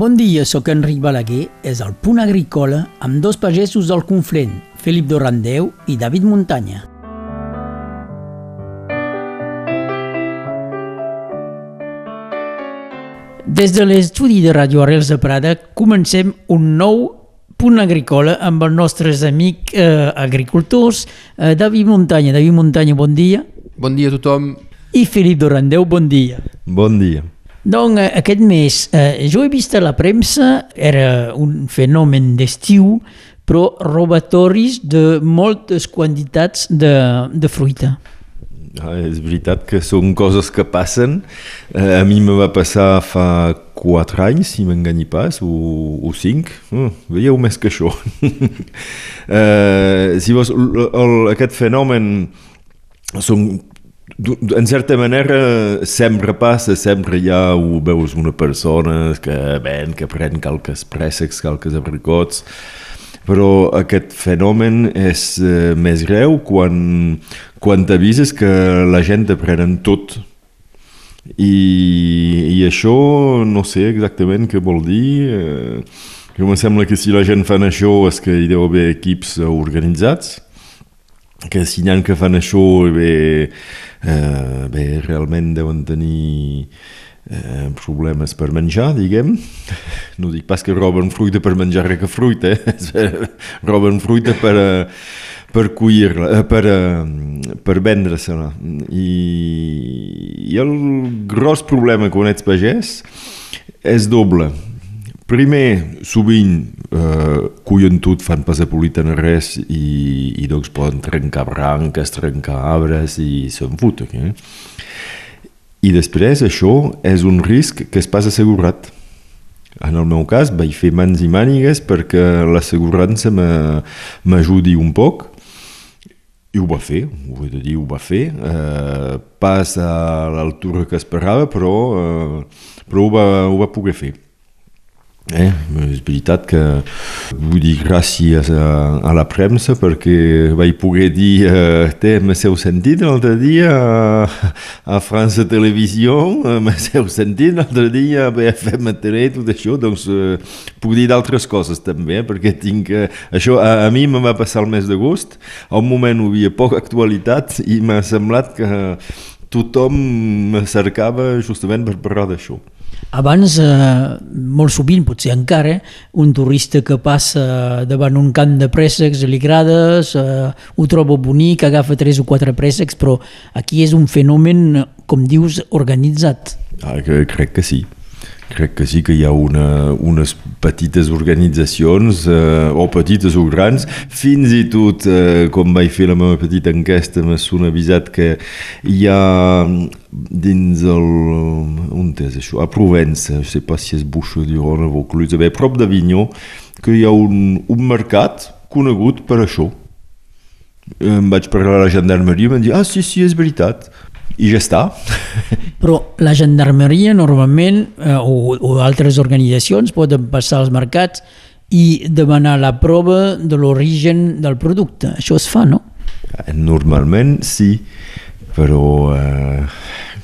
Bon dia, sóc Enric Balaguer, és el Punt Agrícola amb dos pagesos del Conflent, Felip Dorandeu i David Muntanya. Des de l'estudi de Radio Arrels de Prada comencem un nou punt agrícola amb els nostres amics eh, agricultors. Eh, David Muntanya, David Muntanya, bon dia. Bon dia a tothom. I Felip Dorandeu, bon dia. Bon dia. Donc, eh, aquest mes, eh, jo he vist a la premsa, era un fenomen d'estiu, però robatoris de moltes quantitats de, de fruita. Ah, és veritat que són coses que passen. Eh, a mi me va passar fa 4 anys, si m'enganyi pas, o, o 5. Uh, veieu més que això. eh, si vols, el, el, aquest fenomen són en certa manera sempre passa, sempre hi ha, ho veus una persona que ven, que pren calques préssecs, calques abricots, però aquest fenomen és eh, més greu quan, quan t'avises que la gent te tot. I, I això no sé exactament què vol dir. Eh, que em sembla que si la gent fan això és que hi deu haver equips organitzats, que si n'hi ha que fan això, bé, eh, bé, realment deuen tenir eh, problemes per menjar, diguem. No dic pas que roben fruita per menjar res que fruita, eh? roben fruita per, eh, per collir-la, eh, per, eh, per vendre-se-la. I, I el gros problema quan ets pagès és doble. Primer, sovint eh, tot, fan pas apoliten res i, i doncs poden trencar branques, trencar arbres i se'n fot. Eh? I després això és un risc que és pas assegurat. En el meu cas vaig fer mans i mànigues perquè l'assegurança m'ajudi un poc i ho va fer, ho he de dir, ho va fer. Eh, pas a l'altura que esperava, però, eh, però ho, va, ho va poder fer. Eh, és veritat que vull dir gràcies a, a la premsa perquè vaig poder dir eh, té, m'heu sentit l'altre dia a, a França Televisió, eh, m'heu sentit l'altre dia a BFM TV, tot això, doncs eh, puc dir d'altres coses també, eh, perquè tinc... Eh, això a, a mi me va passar el mes d'agost, a un moment hi havia poca actualitat i m'ha semblat que tothom me cercava justament per parlar d'això. Abans, eh, molt sovint, potser encara, un turista que passa davant un camp de préssecs li agrades, eh, ho troba bonic, agafa tres o quatre préssecs, però aquí és un fenomen, com dius, organitzat. Ah, crec que sí. Crec que sí que hi ha una, unes petites organitzacions, eh, o petites o grans, fins i tot, eh, com vaig fer la meva petita enquesta, m'ha avisat que hi ha dins el... on és això? A Provença, no sé pas si és Buixo d'Irona o Vaucluse, bé, prop d'Avinyó, que hi ha un, un mercat conegut per això. Em vaig parlar a la gendarmeria i em dir, ah, sí, sí, és veritat i ja està. Però la gendarmeria normalment eh, o, o altres organitzacions poden passar als mercats i demanar la prova de l'origen del producte. Això es fa, no? Normalment sí, però eh,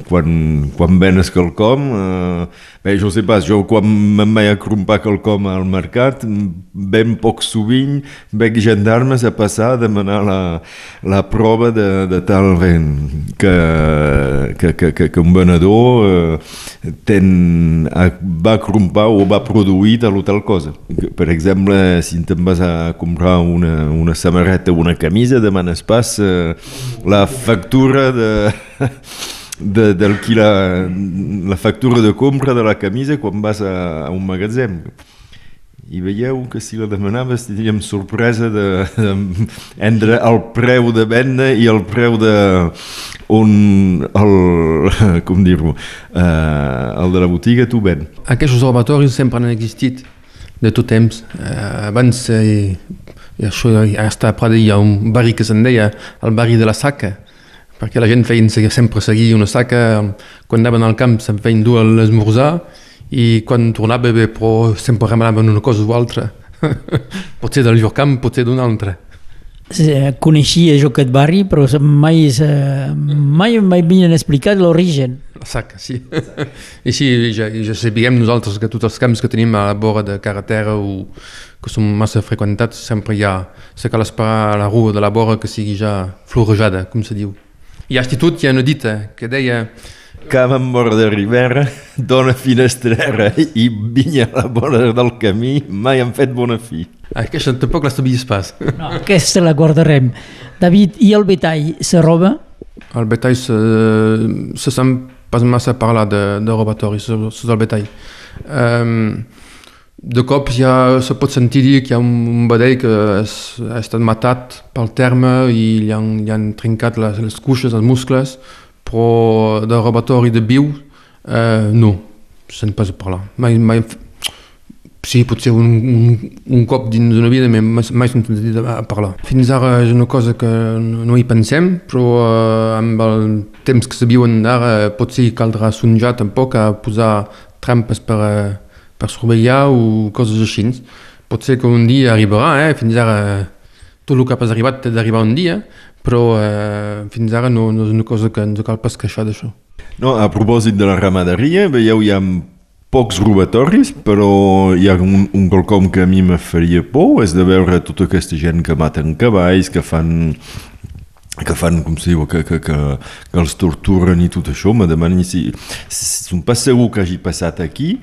quan, quan venes quelcom, eh, bé, jo sé pas, jo quan me'n vaig acrompar quelcom al mercat, ben poc sovint veig gendarmes a passar a demanar la, la prova de, de tal vent que, que, que, que, que un venedor eh, ten, va acrompar o va produir tal o tal cosa. Per exemple, si te'n vas a comprar una, una samarreta o una camisa, demanes pas eh, la factura de de, d'alquilar la factura de compra de la camisa quan vas a, a un magatzem. I veieu que si la demanaves tindríem sorpresa de, de, entre el preu de venda i el preu de on el, com dir-ho, eh, el de la botiga tu ven. Aquests observatoris sempre han existit de tot temps. Eh, abans, eh, això ja està a Prada, hi ha un barri que se'n deia el barri de la Saca, perquè la gent feien sempre seguir una saca, quan anaven al camp se'n feien dur a l'esmorzar i quan tornava bé, però sempre remanaven una cosa o altra. potser del lloc camp, potser d'un altre. Coneixia jo aquest barri, però mai, mai, m'havien explicat l'origen. La saca, sí. I sí, ja, ja sabíem nosaltres que tots els camps que tenim a la vora de carretera o que són massa freqüentats sempre hi ha, se cal esperar la rua de la vora que sigui ja florejada, com se diu. I a Institut hi ha una dita que deia Cam en vora de Ribera, dona finestrera i vinya a la vora del camí, mai han fet bona fi. Ah, aquesta tampoc la sabies pas. No, aquesta la guardarem. David, i el betall se roba? El betall se, se sent pas massa parlar de, de robatori, sobre el betall. Um, de cop ja se pot sentir dir que hi ha un, vedell que és, ha estat matat pel terme i li han, li han trincat les, les cuixes, els muscles, però de robatori de viu, eh, no, se'n pas a parlar. Mai, mai, sí, potser un, un, un cop dins d'una vida, però mai se'n sentit a parlar. Fins ara és una cosa que no hi pensem, però eh, amb el temps que se viuen d'ara potser caldrà sonjar tampoc a posar trampes per, eh, per surveillar o coses així. Potser que un dia arribarà, eh? fins ara tot el que ha pas arribat té d'arribar un dia, però eh, fins ara no, no és una cosa que ens cal pas queixar d'això. No, a propòsit de la ramaderia, veieu, hi ha pocs robatoris, però hi ha un, un quelcom que a mi me faria por, és de veure tota aquesta gent que maten cavalls, que fan que fan, com se diu, que, que, que, que els torturen i tot això, me demanen si... Som pas segur que hagi passat aquí,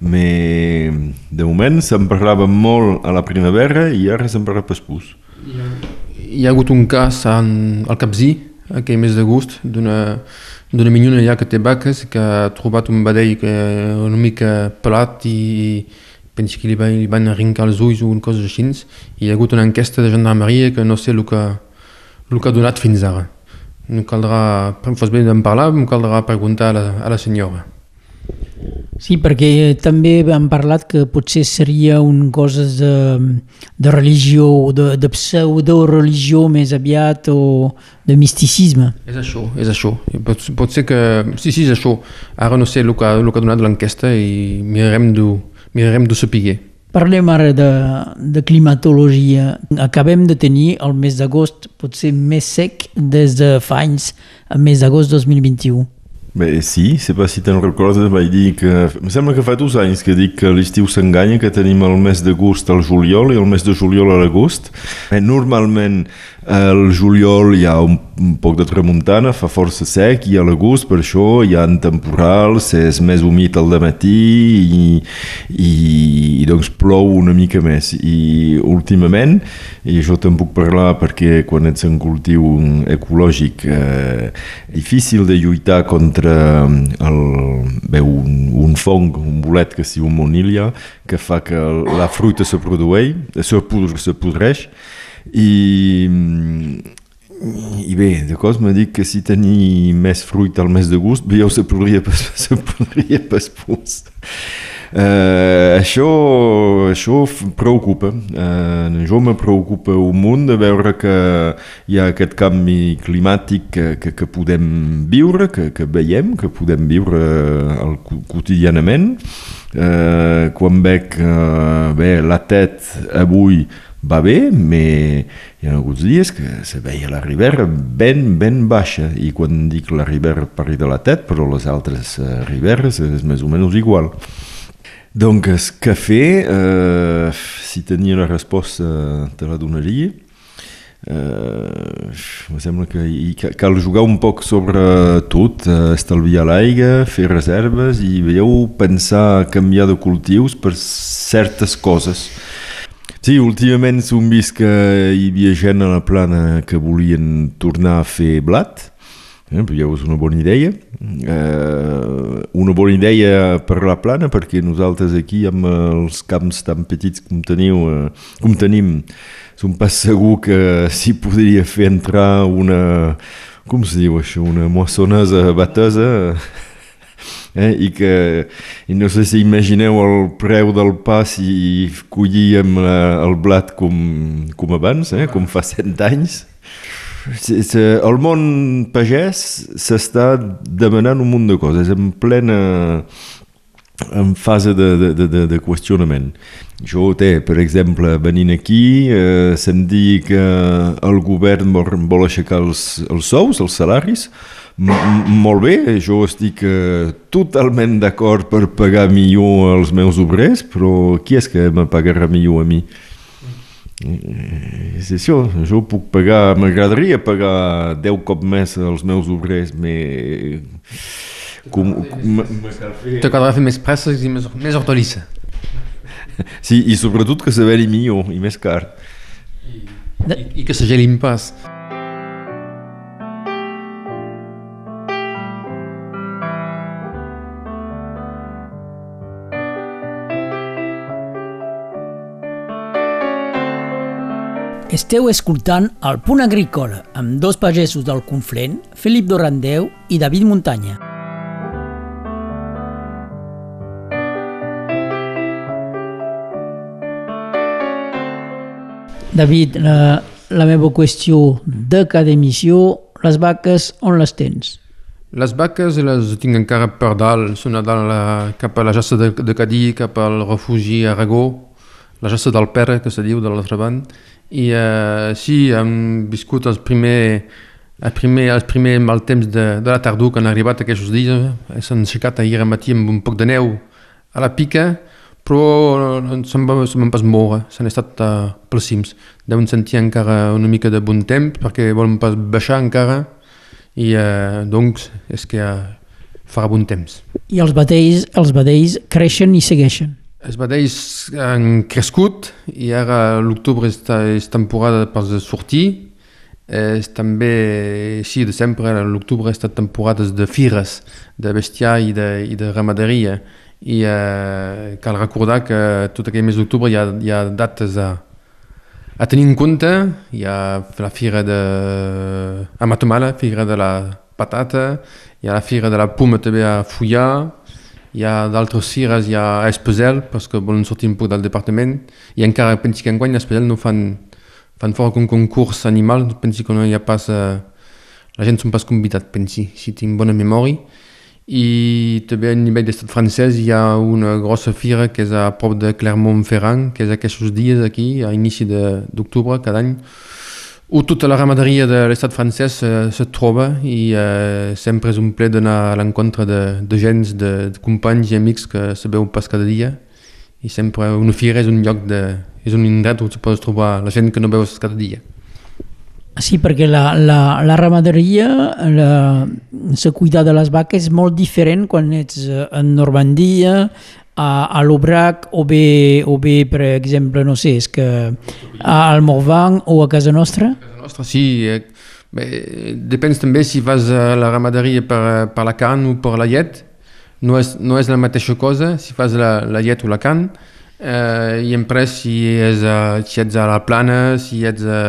però de moment se'n parlava molt a la primavera i ara se'n parla pas pus. Hi ha hagut un cas en, al Capzí, aquell mes d'agost, d'una minyona allà que té vaques que ha trobat un vedell que una mica pelat i penso que li, va, li van arrencar els ulls o una cosa així i hi ha hagut una enquesta de gendarmeria que no sé el que, el que ha donat fins ara. No caldrà, fos bé d'en parlar, em caldrà preguntar a la, a la senyora. Sí, perquè també han parlat que potser seria un coses de, de religió, de, de pseudo-religió més aviat o de misticisme. És això, és això. Pot, pot ser que... Sí, sí, és això. Ara no sé el que, el que ha donat l'enquesta i mirarem de, mirarem de saber. Parlem ara de, de climatologia. Acabem de tenir el mes d'agost potser més sec des de fa anys, el mes d'agost 2021. Bé, sí, sé pas si te'n recordes, vaig dir que... Em sembla que fa dos anys que dic que l'estiu s'enganya, que tenim el mes d'agost al juliol i el mes de juliol a l'agost. Normalment el juliol hi ha un, un poc de tramuntana, fa força sec, i a l'agost per això hi ha temporals, és més humit al matí i, i, i doncs plou una mica més. I últimament, i això te'n puc parlar perquè quan ets en cultiu ecològic eh, difícil de lluitar contra el, bé, un, un fong, un bolet que si un monilha, que fa que la fruita se produeix, se, se podreix, i, i bé, de cos m'ha dit que si tenia més fruit al mes gust, bé, se podria, se podria pas. Uh, això, això preocupa. Uh, jo me preocupa un munt de veure que hi ha aquest canvi climàtic que, que, que podem viure, que, que veiem, que podem viure el, quotidianament. Uh, quan veig uh, bé, la tet avui va bé, però hi ha alguns dies que se veia la ribera ben, ben baixa, i quan dic la ribera parli de la tet, però les altres uh, riberes és més o menys igual. Donc, què fer? Uh, si tenia la resposta te la donaria. Uh, me sembla que hi cal jugar un poc sobre tot, uh, estalviar l'aigua, fer reserves i veieu pensar canviar de cultius per certes coses Sí, últimament s'han vist que hi havia gent a la plana que volien tornar a fer blat, eh, és una bona idea. Eh, una bona idea per la plana perquè nosaltres aquí amb els camps tan petits com, teniu, eh, com tenim som pas segur que s'hi podria fer entrar una, com se diu això, una moissonesa batesa eh? i que i no sé si imagineu el preu del pa si collíem eh, el blat com, com abans, eh? com fa cent anys. El món pagès s'està demanant un munt de coses, en plena en fase de, de, de, de qüestionament. Jo té, per exemple, venint aquí, eh, sentir que el govern vol, vol aixecar els, els sous, els salaris, molt bé, jo estic eh, totalment d'acord per pagar millor els meus obrers, però qui és que me pagarà millor a mi? Eh, és això, jo puc pagar, m'agradaria pagar 10 cop més als meus obrers, mais... Com, com, T'agradaria fer més presses i més, més hortolissa. sí, i sobretot que se vegi millor i més car. I, i que se gelin pas. Esteu escoltant el Punt Agrícola amb dos pagesos del Conflent, Felip Dorandeu i David Muntanya. David, la, la meva qüestió de cada emissió, les vaques, on les tens? Les vaques les tinc encara per dalt, són a dalt la, cap a la jassa de, de Cadí, cap al refugi Aragó, la jassa del Pere, que se diu de l'altre band, i uh, sí, hem viscut els primers el primer, els primers mal temps de, de la tardor que han arribat aquests dies, s'han aixecat ahir al matí amb un poc de neu a la pica, però se'n va, se pas moure, s'han estat uh, pels cims. Deuen sentir encara una mica de bon temps perquè volen pas baixar encara i uh, doncs és que uh, farà bon temps. I els vedells, els vedells creixen i segueixen. Els vedells han crescut i ara l'octubre és, temporada per sortir. És també, sí, de sempre, l'octubre estat temporades de fires, de bestiar i de, i de ramaderia. I eh, cal recordar que tot aquell mes d'octubre hi, ha, hi ha dates a, a tenir en compte. Hi ha la fira de a Matomala, fira de la patata, hi ha la fira de la poma també a Fullà, hi ha d'altres fires, hi ha Espesel, perquè volen sortir un poc del departament, i encara pensi que enguany a Espesel no fan, fan fora un concurs animal, pensi que no hi ha pas... Eh, la gent són pas convidat, pensi, si tinc bona memòria. I també a nivell d'estat francès hi ha una grossa fira que és a prop de Clermont-Ferrand, que és aquests dies aquí, a inici d'octubre cada any, on tota la ramaderia de l'estat francès eh, se troba i eh, sempre és un ple d'anar a l'encontre de, de gens, de, de companys i amics que se veu pas cada dia i sempre una fira és un lloc de, és un indret on se pots trobar la gent que no veus cada dia. Sí, perquè la, la, la ramaderia, la, la cuidar de les vaques és molt diferent quan ets eh, en Normandia, a, a l'Obrac o bé, o bé, per exemple, no sé, és que al Morvan o a casa nostra? A casa nostra, sí. Eh, bé, depèn també si vas a la ramaderia per, per la carn o per la llet. No és, no és la mateixa cosa si fas la, la llet o la carn. Eh, I després si, és a, si ets a la plana, si ets a,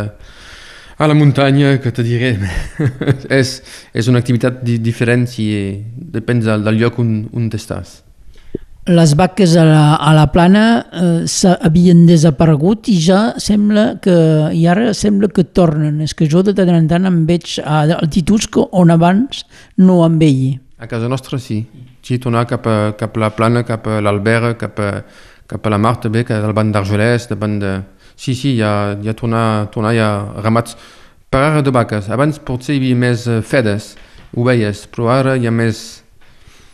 a la muntanya, que te diré, és, és una activitat di diferent si depèn del, del lloc on, on estàs. Les vaques a la, a la plana eh, havien desaparegut i ja sembla que, i ara sembla que tornen. És que jo de tant en tant em veig a altituds que on abans no em veia. A casa nostra sí. Sí, tornar cap a, cap a la plana, cap a l'Albera, cap, a, cap a la Mar també, que del banc d'Argelès, de banc de... Sí, sí, hi ha tornar, tornar ha ramats per ara de vaques. Abans potser hi havia més eh, fedes, ovelles, però ara hi ha més...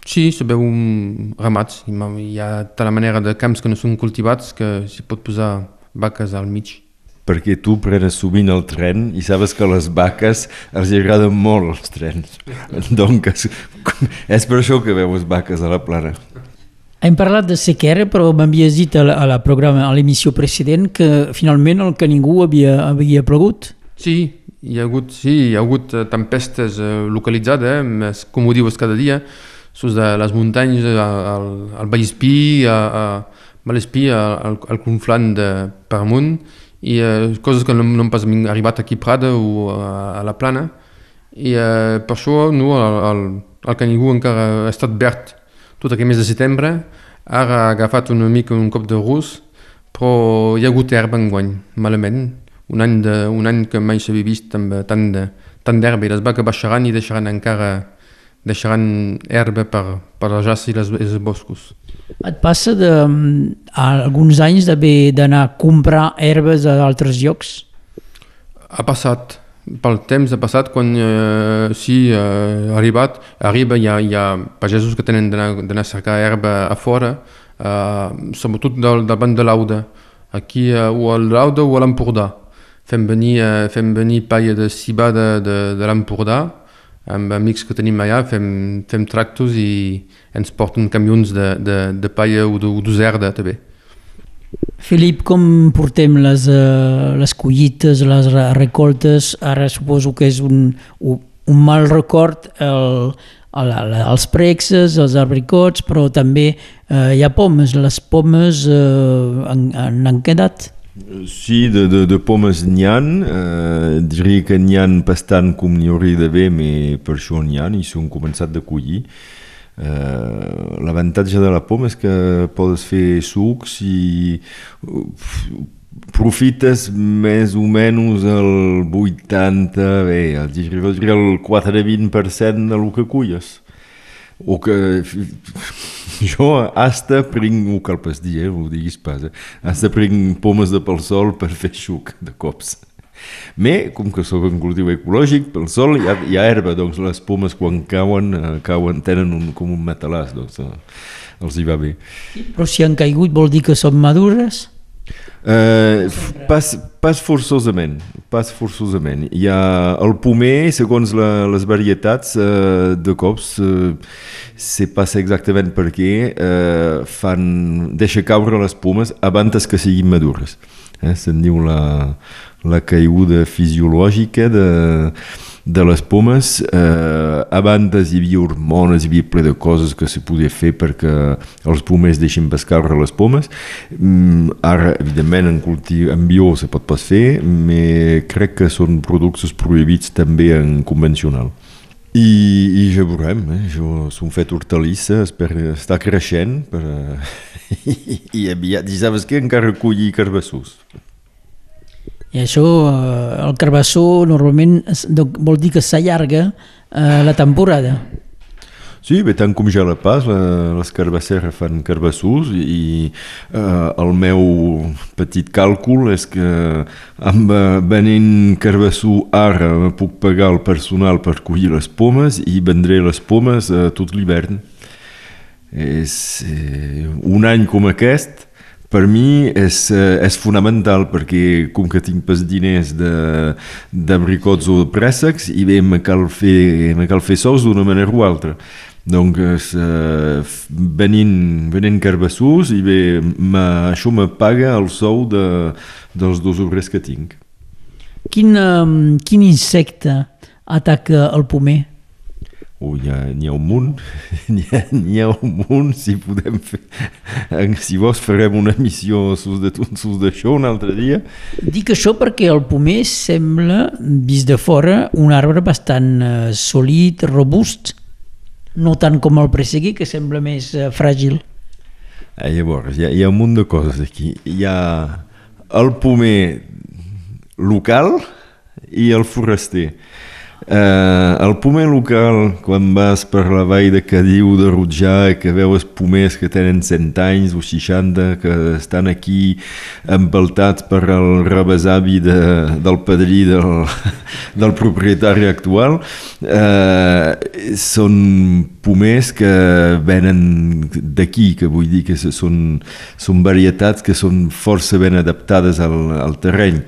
Sí, se veu un ramats. Hi ha tal manera de camps que no són cultivats que s'hi pot posar vaques al mig. Perquè tu prenes sovint el tren i sabes que les vaques els agraden molt els trens. doncs és per això que veus vaques a la plana. Hem parlat de sequera, però m'havies dit a la, a la programa, a l'emissió precedent, que finalment el que ningú havia, havia plegut. Sí, hi ha hagut, sí, hi ha hagut eh, tempestes eh, localitzades, eh, com ho dius cada dia, sus de les muntanyes, al, al Vallespí, a, a Malespí, al, al conflant de Paramunt, i eh, coses que no, no han pas arribat aquí a Prada o a, a la Plana, i eh, per això no, el, el, el Canigú encara ha estat verd tot aquest mes de setembre, ara ha agafat una mica un cop de rus, però hi ha hagut herba enguany, malament, un any, de, un any que mai s'havia vist amb de tant d'herba i les vaques baixaran i deixaran encara deixaran herba per, per les jaces i les, els boscos. Et passa de, alguns anys d'haver d'anar a comprar herbes a altres llocs? Ha passat. pel temps de passat, quan eh, sí, eh, ha arribat, arriba, hi ha, hi ha pagesos que tenen d'anar a cercar herba a fora, eh, sobretot del, del banc de l'Auda, aquí eh, o a l'Auda o a l'Empordà. Fem venir, eh, fem venir paia de cibà de, de, de l'Empordà, amb amics que tenim allà, fem, fem tractos i ens porten camions de, de, de paia o d'userda també. Filip, com portem les, uh, les collites, les recoltes? Ara suposo que és un, un mal record el, el, el, els prexes, els abricots, però també uh, hi ha pomes. Les pomes uh, han, han quedat? Sí, de, de, de pomes n'hi ha, eh, diria que n'hi ha bastant com n'hi hauria d'haver, però per això n'hi ha, i s'han començat de collir. Eh, L'avantatge de la poma és que podes fer sucs i profites més o menys el 80, bé, el, el 4-20% del que culles. O que jo hasta prenc, ho cal pas dir, eh, ho diguis pas, eh, hasta prenc pomes de pel sol per fer suc de cops. Me, com que sóc un cultiu ecològic, pel sol hi ha, hi ha herba, doncs les pomes quan cauen, eh, cauen tenen un, com un matalàs, doncs eh, els hi va bé. Però si han caigut vol dir que són madures? Eh, pas, pas forçosament, pas forçosament. Hi ha el pomer, segons la, les varietats, eh, de cops, eh, se passa exactament per què eh, fan, deixa caure les pomes abans que siguin madures. Eh? Se'n diu la, la caiguda fisiològica de, de les pomes. Eh, abans hi havia hormones, hi havia ple de coses que se podia fer perquè els pomers deixin pescar les pomes. Mm, ara, evidentment, en, cultiu, en bio se pot pas fer, però crec que són productes prohibits també en convencional. I, i ja veurem, eh? jo som fet hortalissa, espero estar creixent per, i, i i saps que encara collir carbassús. I això, eh, el carbassó normalment vol dir que s'allarga eh, la temporada. Sí, bé, tant com ja la pas, la, les carbasseres fan carbassús i eh, el meu petit càlcul és que amb eh, venint carbassú ara puc pagar el personal per collir les pomes i vendré les pomes eh, tot l'hivern. És eh, un any com aquest per mi és, eh, és fonamental perquè com que tinc pas diners d'abricots o de préssecs i bé, me cal fer, me cal fer sous d'una manera o altra. Doncs eh, venint, venint carbassús i bé, això me paga el sou de, dels dos obrers que tinc. Quin, um, quin insecte ataca el pomer? Oh, n'hi ha, ha un munt, n'hi ha, ha un munt, si podem fer... Si vols farem una missió sus d'això un altre dia. Dic això perquè el pomer sembla, vist de fora, un arbre bastant uh, sòlid, robust, no tant com el presseguir, que sembla més uh, fràgil. Eh, llavors, hi ha, hi ha un munt de coses aquí. Hi ha el pomer local i el foraster. Eh, el pomer local, quan vas per la vall de Cadiu, de Rutjà, que veus pomers que tenen 100 anys o 60, que estan aquí empeltats per el rebesavi de, del padrí del, del propietari actual, eh, són pomers que venen d'aquí, que vull dir que són, són varietats que són força ben adaptades al, al terreny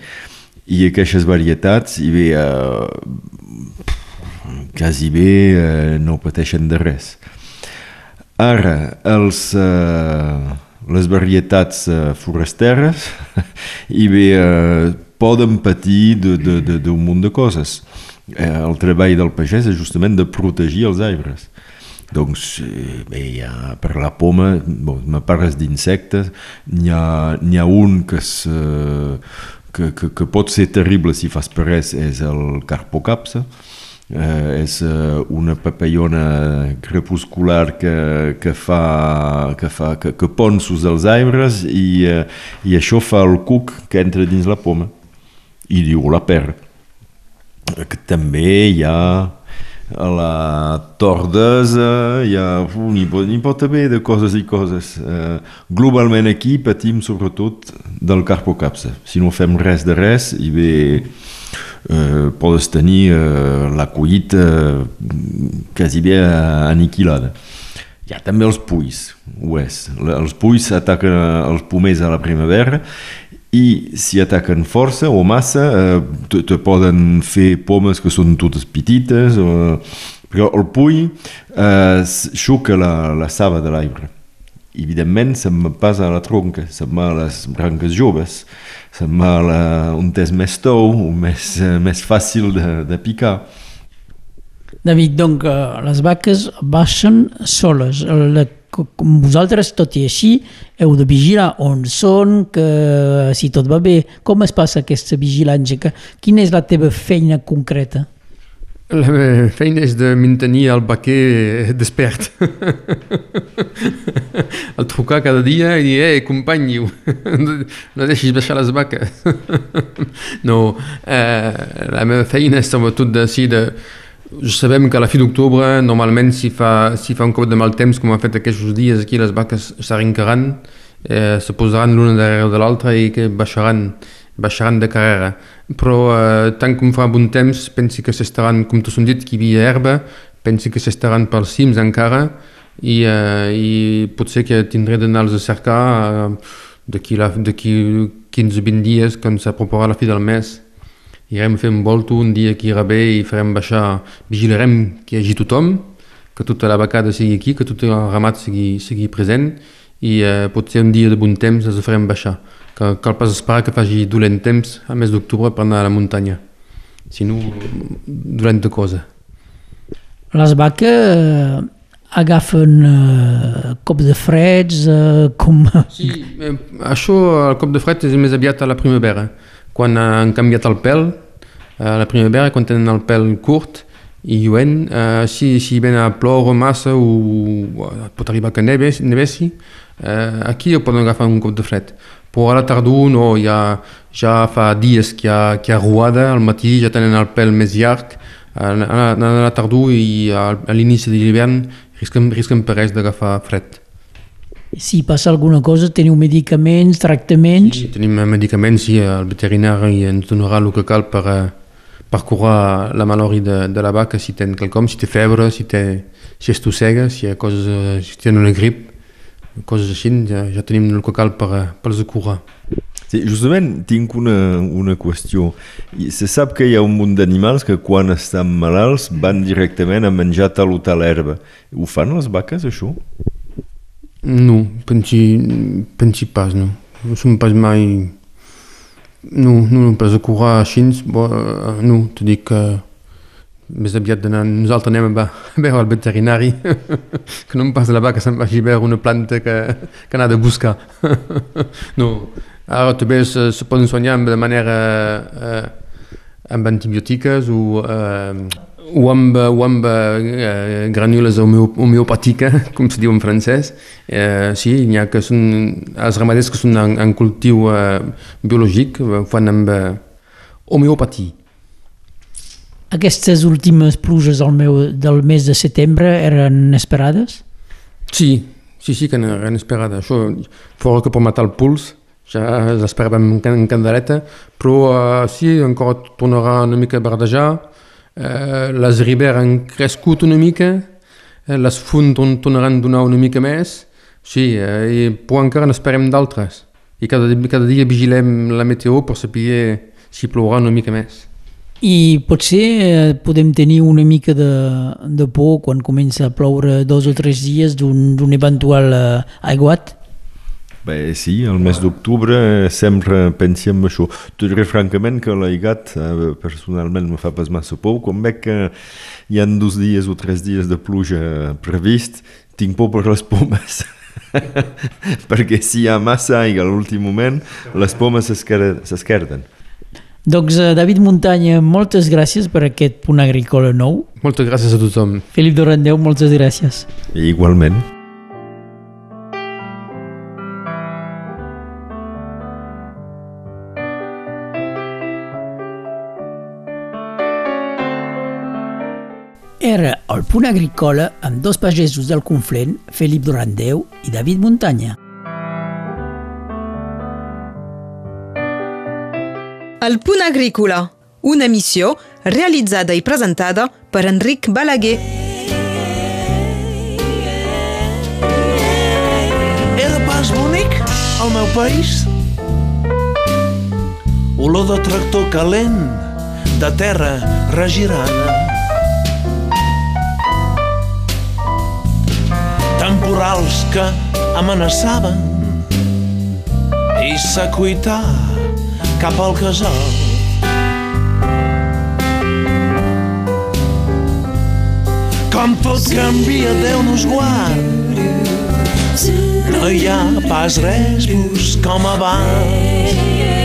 i aquestes varietats hi ve eh, quasi bé eh, no pateixen de res. Ara, els, eh, les varietats eh, forasteres i bé, eh, poden patir d'un munt de coses. Eh, el treball del pagès és justament de protegir els arbres. Doncs eh, bé, hi ha, per la poma, bon, me parles d'insectes, n'hi ha, ha un que, és, eh, que, que, que pot ser terrible si fas res, és el carpocapsa, eh, és eh, una papallona crepuscular que, que fa, que, fa, que, que pon sus dels arbres i, eh, i això fa el cuc que entra dins la poma i diu la per que també hi ha a la tordesa hi ha, n'hi pot, pot haver de coses i coses eh, globalment aquí patim sobretot del carpocapsa si no fem res de res i bé eh, podes tenir eh, la collita quasi bé aniquilada. Hi ha també els puis, ho és. Els puis ataquen els pomers a la primavera i si ataquen força o massa eh, te, te poden fer pomes que són totes petites o, però el pull eh, xuca la, la saba de l'arbre evidentment se'n va pas a la tronca se'n va a les branques joves se'n va a la, un test més tou més, eh, més fàcil de, de picar David, doncs les vaques baixen soles. La vosaltres, tot i així, heu de vigilar on són, que si tot va bé, com es passa aquesta vigilància? Que, quina és la teva feina concreta? La meva feina és de mantenir el vaquer despert. el trucar cada dia i dir, eh, company, no deixis baixar les vaques. no, eh, la meva feina és sobretot de, sí, de, Sabem que a la fi d'octubre normalment si fa, si fa un cop de mal temps com ha fet aquests dies aquí les vaques s'arrencaran, eh, se posaran l'una darrere de l'altra i que baixaran, baixaran de carrera. Però eh, tant com fa bon temps pensi que s'estaran, com t'ho dit, que hi havia herba, pensi que s'estaran pels cims encara i, eh, i potser que tindré d'anar-los a cercar eh, d'aquí 15-20 dies quan s'aproparà la fi del mes irem fer un volto un dia que irà bé i farem baixar, vigilarem que hi hagi tothom, que tota la vacada sigui aquí, que tot el ramat sigui, sigui present i eh, potser un dia de bon temps els farem baixar. Que cal pas esperar que faci dolent temps a mes d'octubre per anar a la muntanya. Si no, dolenta cosa. Les vaques eh, agafen eh, cop de freds, eh, com... Sí, eh, això, el cop de fred és més aviat a la primavera quan han canviat el pèl, a eh, la primavera, quan tenen el pèl curt i lluent, eh, si, si ven a ploure massa o, pot arribar que neves, nevessi, eh, aquí poden agafar un cop de fred. Però a la tardor no, ja, ja fa dies que hi ha, que hi ha ruada, al matí ja tenen el pèl més llarg, a la, a la tardor i a, l'inici de l'hivern risquen, risquen per d'agafar fred. Si passa alguna cosa, teniu medicaments, tractaments? Sí, tenim medicaments i el veterinari ens donarà el que cal per, eh, per curar la malori de, de la vaca si ten quelcom, si té febre, si, té, si estossega, si hi ha coses, eh, si té una grip, coses així, ja, ja tenim el que cal per, eh, per les curar. Sí, justament tinc una, una qüestió. Se sap que hi ha un munt d'animals que quan estan malalts van directament a menjar tal o tal herba. Ho fan les vaques, això? No, pensi, pensi pas, no. No som pas mai... No, no, no pas a curar així, bo, no, t'ho dic que més aviat d'anar, nosaltres anem a, a veure el veterinari, que no em pas la vaca se'n vagi a veure una planta que, que anà de buscar. no, ara també se, se poden soignar de manera eh, amb antibiòtiques o eh, o amb, o amb eh, granules homeopàtiques, com se diu en francès. Eh, sí, hi ha que són, els ramaders que són en, en cultiu eh, biològic ho fan amb eh, homeopatia. Aquestes últimes pluges del, meu, del mes de setembre eren esperades? Sí, sí, sí que eren esperades. Això fora que per matar el puls, ja l'esperàvem en candeleta, però uh, sí, encara tornarà una mica a verdejar, Eh, les riberes han crescut una mica, eh, les fonts tornaran a donar una mica més, sí, eh, i, però encara n'esperem d'altres. I cada, cada dia vigilem la meteo per saber si plourà una mica més. I potser eh, podem tenir una mica de, de por quan comença a ploure dos o tres dies d'un eventual eh, aiguat? Bé, sí, el mes d'octubre sempre pensem això. T'ho diré francament que l'aigat eh, personalment me fa pas massa por. Quan veig que hi ha dos dies o tres dies de pluja previst, tinc por per les pomes. Perquè si hi ha massa aigua a l'últim moment, les pomes s'esquerden. Doncs eh, David Muntanya, moltes gràcies per aquest punt agrícola nou. Moltes gràcies a tothom. Felip Dorandeu, moltes gràcies. I igualment. El punt agrícola amb dos pagesos del Conflent, Felip Durandeu i David Muntanya. El punt agrícola, una emissió realitzada i presentada per Enric Balaguer. Era pas bonic, el meu país? Olor de tractor calent, de terra regirada. Temporals que amenaçaven i s'acuitar cap al casal. Com tot canvia, Déu nos guard. No hi ha pas res com abans.